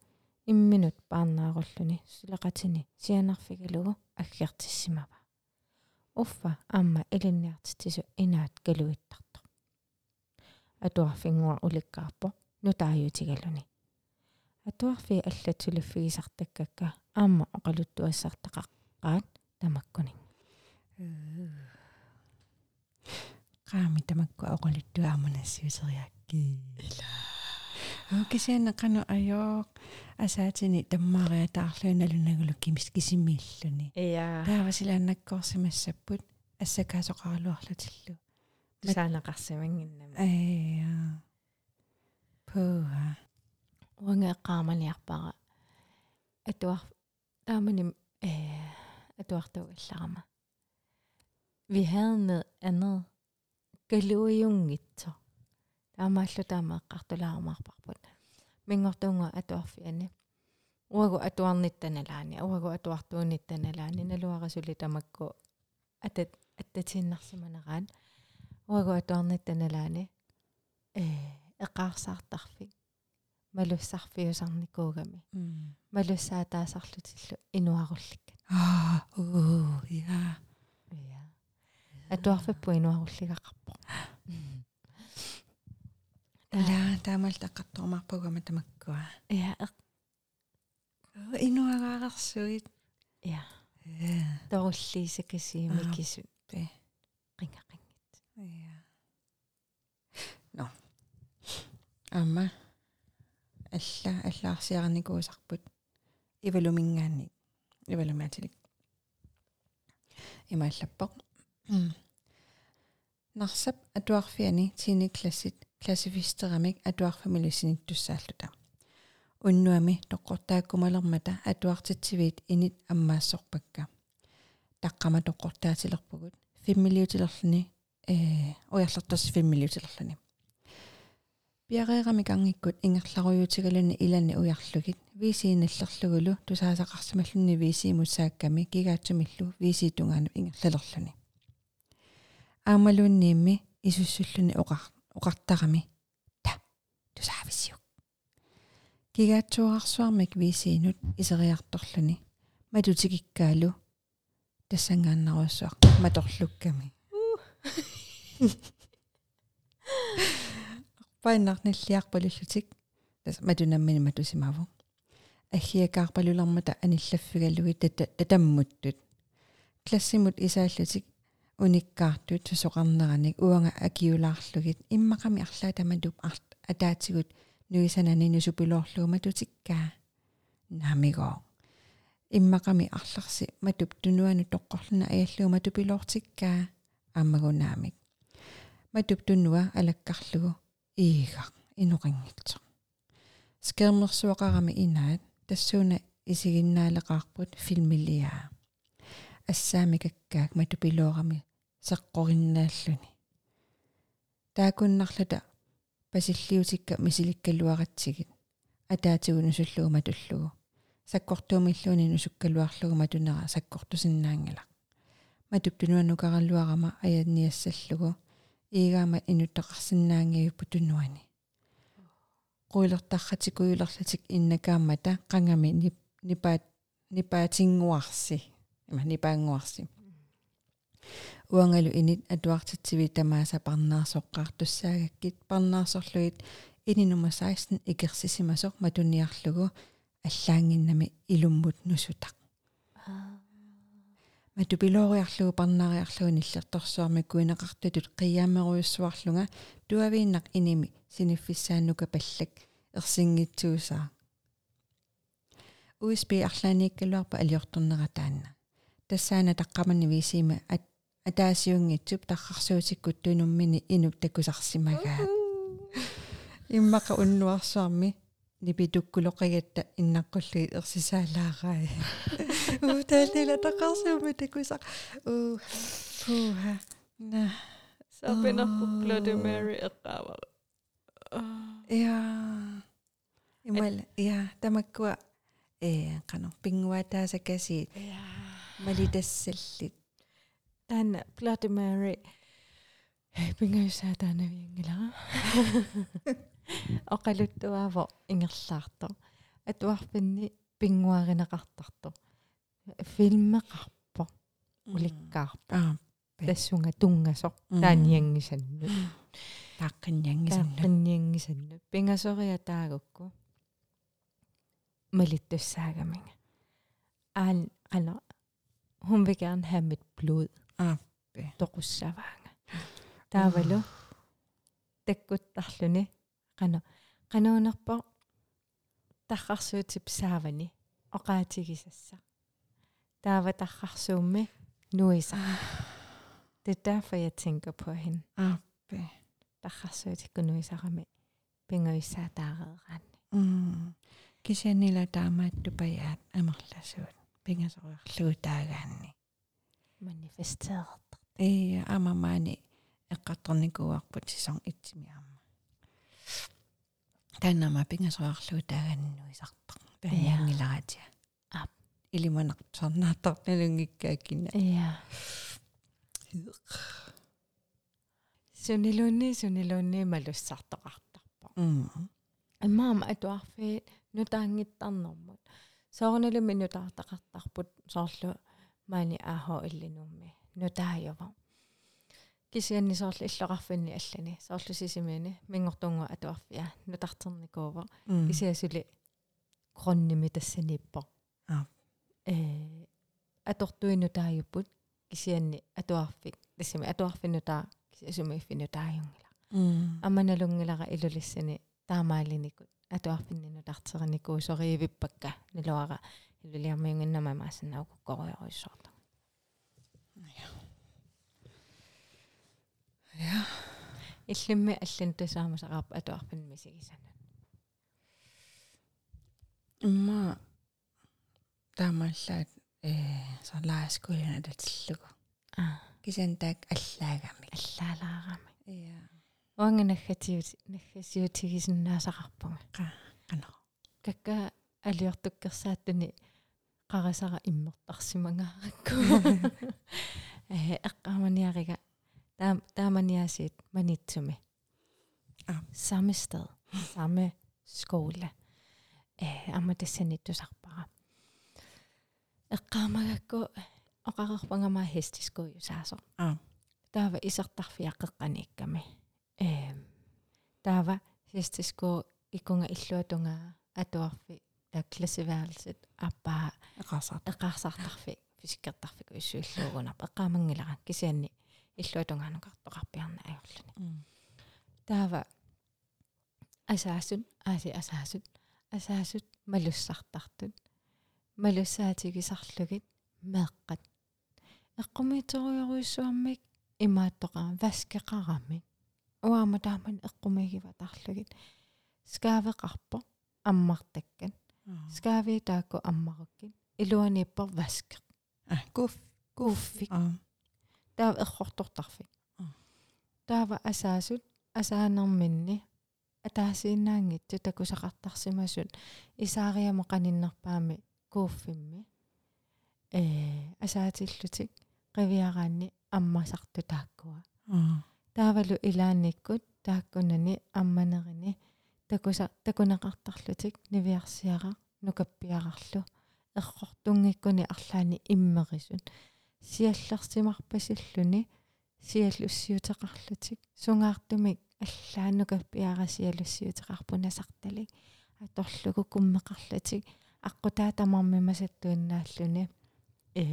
имминут паарнааруллуни сулеқатини сианарфигалугу аггертиссимава уффа аама илинниартитису инаат галуиттартор атуарфингуа уликкаарпо нутааютигалуни атуарфи аллатсулиффигисартаккакка аама оқалуттуассартақаққаат тамаккунин qaami tamakku oqaluttuaamunassiuteriakki ila Okisianna qanu ajoq asaatini tammaariataarluunalunagulu kimis kisimiilluni. Ja. Taavasilaannakkoorsimassapput assakaasoqarluarlutillu. Saanaqarsimanginnama. Aya. Puha. Wangeqqaamaniarpara. Atuar taamani eh atuartugallarama. Vi havde med andet. Галуиунгитсо таамааллу таамааққартулаармаарпарпут мингортуунга атуарфиани уагу атуарниттаналаани уагу атуартуунниттаналаани налуарасули тамакку атат аттатииннарсиманераат уагу атуарниттаналаани э эққарсаартарфик малуссарфиусарникуугами малуссаатаасарлутиллу инуарулликкат аа оо я я атуарфиппу инуаруллигақарпо ла таамал таққартормарпугама тамаккуа я инуагаарсуит я торуллиисакасиимикису пе қингақингит я но. Амма. Алла аллаарсиараникуусарпут ивалумингаани ивалумаатилик имааллаппоқ нарсап атуарфиани тини классит классифистерамик атуарфамилисиниттуссааллута уннуами тоққортааккумалермата атуартитсивит инит аммаассорпакка таққама тоққортаатилерпугут 5 миллиутилерлани э оярлертас 5 миллиутилерлани пиареерами кангиккут ингерларуйутигалуни илани уярлугит висииналлерлугулу тусаасақарсималлуни висиимуссаакками гигаатсумиллу висиитунгаану ингерлалерлуни аамалуунниимми исуссуллуни оқар оқартарами та тусаависсиук гигаатсуарсуармик висиинут исериарторлуни матутикиккаалу тассангааннаруссуар маторлукками. Паиннарниллиарпалуллутик тас матунаммини матусимаву. Аггиакаарпалулармата аниллаффигаллуги тата татаммуттут. Классимут исааллутик униккаартут сусоқарнераник уанга акиулаарлугит иммақами арлаа таматуп арт атаатигут. Нуисанани нусупилоорлугу матутиккаа намиго иммақами арларси матуп тунуану тоққорлуна аяллугу матупилоортиккаа аммагунаамик матуп тунуа алаккарлугу. Иигақ инуқингитсо скермерсуақарами инаат тассууна исигиннаалеқарпут филмилиаа ассаами каккаак матупилуорами сеққориннааллуни таакуннарлута пасиллиутикка мисиликкалуаратсигит. Атаатигу нусуллугу матуллугу саккортуумиллууни нусуккалуарлугу матунера саккортусиннаангала матуптунуанукараллуарама аянниассаллугу иигаама инуттеқарсинаангиуппу тунуани қуилертарратикуилерлатик иннакаамата қангами нипаат нипаатингуарси. Има нипаангуарси уангалу инит атуартитсиви тамааса парнаарсоққартуссаагаккит парнаарсорлугит ининума 16 икерсисимасоқ матуниарлугу аллаангиннами илуммут нусутақ матупилоориарлугу парнаариарлугу ниллерторсуарми куинеқартутут қияммеруйуссуарлунга туавииннақ иними синиффиссааннука паллак ерсингитсуусаа USB арлааниккалуарпа алиорторнератаанна тассаана таққамани висима атаасиунгитсуп таррарсуутиккут тунуммини инуп такусарсимагаа иммака уннуарсуарми нипитуккулоқигатта иннаққуллуи ерсисаалаараа уу таалила тақарсууми такусақ уу фуха на сапинерпу Bloody Mary эққаавара я имал я тамаккуа э кано пингуатаасакасиит малитассаллит таана Bloody Mary. Пингаюсаатаанавиангилара [LAUGHS] оқалуттуаavo ингерлаарто атуарпинни пингуаринеқартарто филмеқарпо уликкаарпо тассунга тунгасо. Тааниангисанну тааққинниангисанну тааққинниангисанну пингасориа таагукку малиттуссаагаминга аан qana hun vil gerne have mit blod ah toqussavaanga taavalu takkuttarluni qana qanuunerpa tarrarsuutip saavani oqaatigisassa taava tarrarsuummi nuisa det er derfor jeg tænker på hende ah tarrarsuutikku nuisarami pinguissaa taareeranni mm кисианила таамааттупаяат амерласуут пингасориарлуутаагаанни manifesteret э амамаани эққартарникуарпут сисон итсимиарма таннама пингасориарлуутаагааннуисартар тааяангиларатиа ап. Илиманартарнаатарналунгиккааккина ja sunilunni sunilunni malussartoqartarpo м амаама атуарфи нутаангиттарнэрмут. Соорнилуми нутаартақартарпут соорлу маани аахо иллинумми нутаajava кисианни соорлу иллоқарфинни аллани соорлу сисимиини мингортунгу атуарфиа нутартерникуува кисиасули кронними тассаниппо аа э атортуинутаajupпут кисианни атуарфик тассими атуарфинутаа кисиасумииффинутаажунгила м аманалунгилара илулиссани таамаалиникут атуарфиннинутартерникуу сориивиппакка налуара илулиармиунгиннама маасаннауку кориоруиссуарта я иллимми аллан тусаамасақарпа атуарфинми сигисанат имма таамааллаат э салааскуяна татиллугу аа. Кисиан таак аллаагами аллаалаарами я уанга наггатиут наггасиутигисиннаасақарпунга кано какка алиортуккерсааттуни қарасара иммертарсимангааракку э эққаманиарига таам тааманиасит манитсуми Ah. samme sted samme skole э аматассаниттусарпара эққаамагакку оқарерпангама хестискуйусаасо Ah. таава исертарфиаққеққаникками э таава хестиску икунга иллуатунгаа атуарфи таклассиваалсит аппаа эқарсарт эқарсартарфи фисиккертарфик уиссуиллуугунарпа эққаамангилара кисианни иллуатунгаанукартоқарпиарна агерлуни таава асаасут ааси асаасут асаасут малуссартартут малуссаатигисарлугит меэққат эққумиитеруйоруиссуармик имааттоқаа васкеқарамик уаама тааман эққумигива тарлугит скаавеқарпо аммартаккан скаави таакку аммаруккин илуанииппар васкеq а куф куффик а таава эрхортортарфик таава асаасут асаанерминни атаасииннаангитсу такусақартарсимасут исаариамо qaninnarpaami кууффимми э асаатиллутик qivиараанни аммасарту тааккуа таавалу илаанниккут тааккунани амманерини такуса такунеқартарлутик нивиарсиара нукаппиарарлу эрхортунгиккуни арлаани иммерисут сиаллерсимарпасиллуни сиаллуссиутеқарлутик сунгаартумик аллаанукаппиарасиалуссиутеқарпунасарталик аторлугу куммеқарлутик аққутаатамармимасаттуиннааллуни э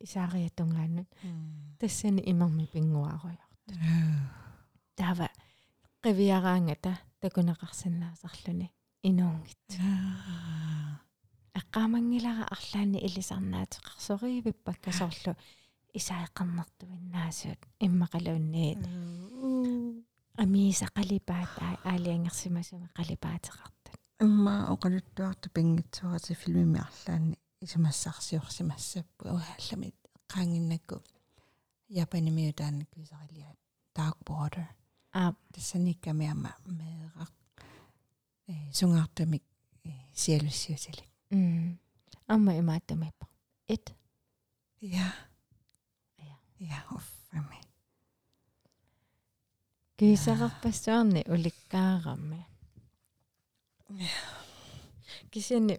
исаариатунгааннут тассани имерми пингуаруйорт таава qivиараангата такунеқарсинаасарлуни инуунгит аққаамангилара арлаани илисарнаатеқарсоривиппаккасоорлу исаеқарнертуиннаасуут иммақалуунниит амиисақалипаатаа аалиангерсимасуми қалипаатеқартут имма оқалуттуарту пингитсуарати филмими арлаани исумассаарсиорсимассаппу уаалламит qaanginnakku япанимиутааннаккуисарилиа dark border аа тассаниккамиама меэрақ э сунгаартамик сиалуссиуталик м амма имааттамиппа эт ja. Ja. ja уффами кисақарпассуарни уликкаарамми кисиани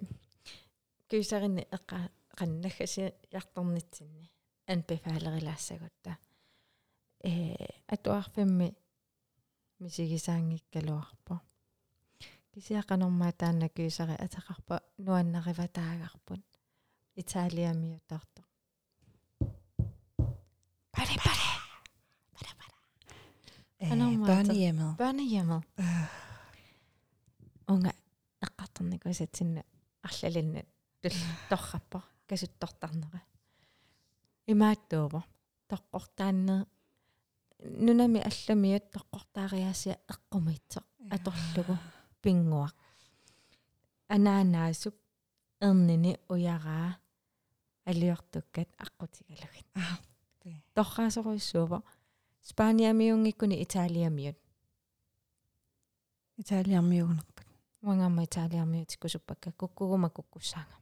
кисарини эққа qannagasi ярторнитсинни анпефаалерилаассагутта э атуарфимми мисигисаангиккалуарпо кисиақанормаа таанна кюсари атеқарпа нуаннариватаагарпут италиамиутарто паре паре паре паре Анормаата. børnehjemmet børnehjemmet унга эққарторникусатсинна арлалинна тул торраппо касуттортарнера имааттуува тоққортаанне нунами алламиат тоққортаариаасиа эққумитсеқ аторлугу пингуақ анаанаасук эрнини уяраа алиортуккат аққутигалугит тий. торраасоруиссуува спаниамиунгиккуни италиамиут италиармиугунерпат уангаама италиармиутиккусуппакка куккугума куккуссаага.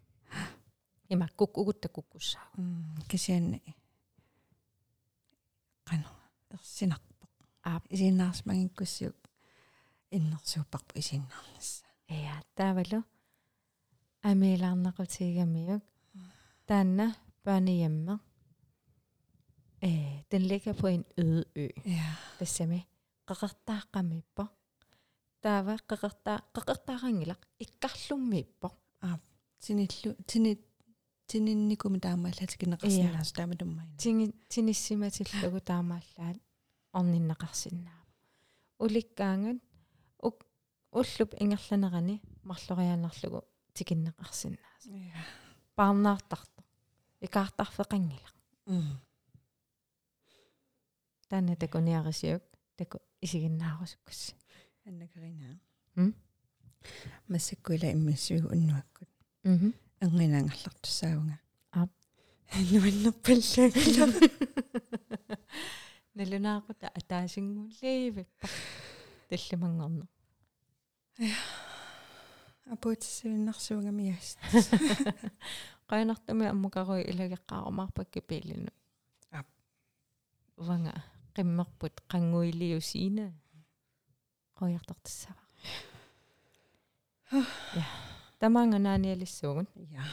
Има куккугутта куккуссаага. Кисианни. Qanu ерсинарпоq Аа. исиннаарсмагиккуссиук иннерсууппарпу исиннаарнасса я таавалу амилаарнеқутигамиук таанна børnehjemme э den ligger på en øde ø ja тассами. Қеқертааққамиппо таава қеқертаа қеқертаарангилақ иккарлуммииппо тиниллу тини тининникуми таамааллатикинеқарсинаас таама туммаина тинги тиниссиматиллугу таамааллаат орниннеқарсинаава уликкаангат ук уллуп ингерланерани марлориаанерлугу тикиннеқарсинаас ja паарнаартарто икаартарфеқангила таана такуниарисиук таку исигиннаарусуккусси аннакарина м? Массаккуила иммиссугу уннуаккут мм ангинаангерлартуссаагунга Ап. нуаннерпаллагила налунаақута атаасингуллиивиппа талламангорна апуутсивиннарсуунга миас qainartumi аммукаруи илагеққарумаарпакки пииллину Ап. ванга qimmerput qanguiliusiina qoyartortassava я тамаанга нааниалиссуугун ja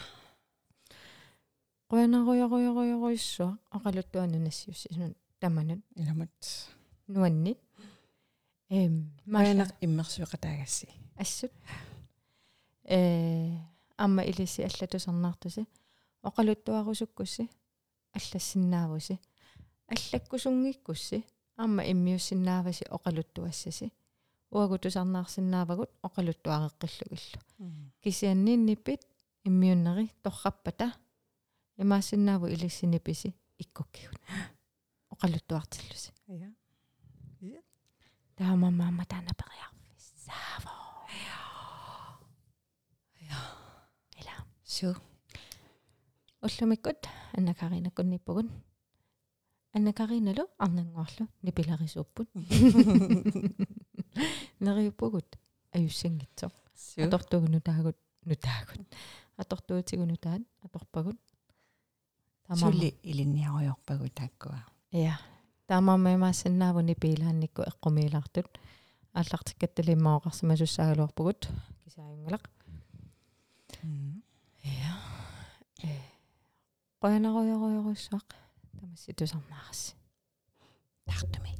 qoyanaruyaruyaruyaruissua aqalutuanu nassiussisун таманут иламат нуаннит эм маянақ иммерсуэқатаагасси ассут э амма илисси аллатусарнаартуси оқалуттуарусуккусси аллассиннаавуси аллаккусунгиккусси амма иммиуссиннааваси оқалуттуассаси уагутусарнаарсиннаавагут оқалуттуареққиллугиллу кисианнинниппит иммиуннери торраппата имаассиннааву илиссиниписи иккуккигут [GASPS] оқалуттуартиллуси ja таамамаама таана периарфиссааво су уллумиккут аннакаринаккунниппугун аннакариналу арнангуарлу нипиларисууппут [LAUGHS] нериуппугут аюссангитсо су атортугуну таагут нутаагут атортуутигуну таат аторпагут сули илинниаруйорпагу тааккуа я таамаамаимаассаннаавуни пилаанникку эққумиилартут ааллартиккатталиммаоқарсима суссаагалуарпугут кисааюнгалақ я э. Qoyanaruйоруйоруссаақ тамасситусарнаарасси тартуми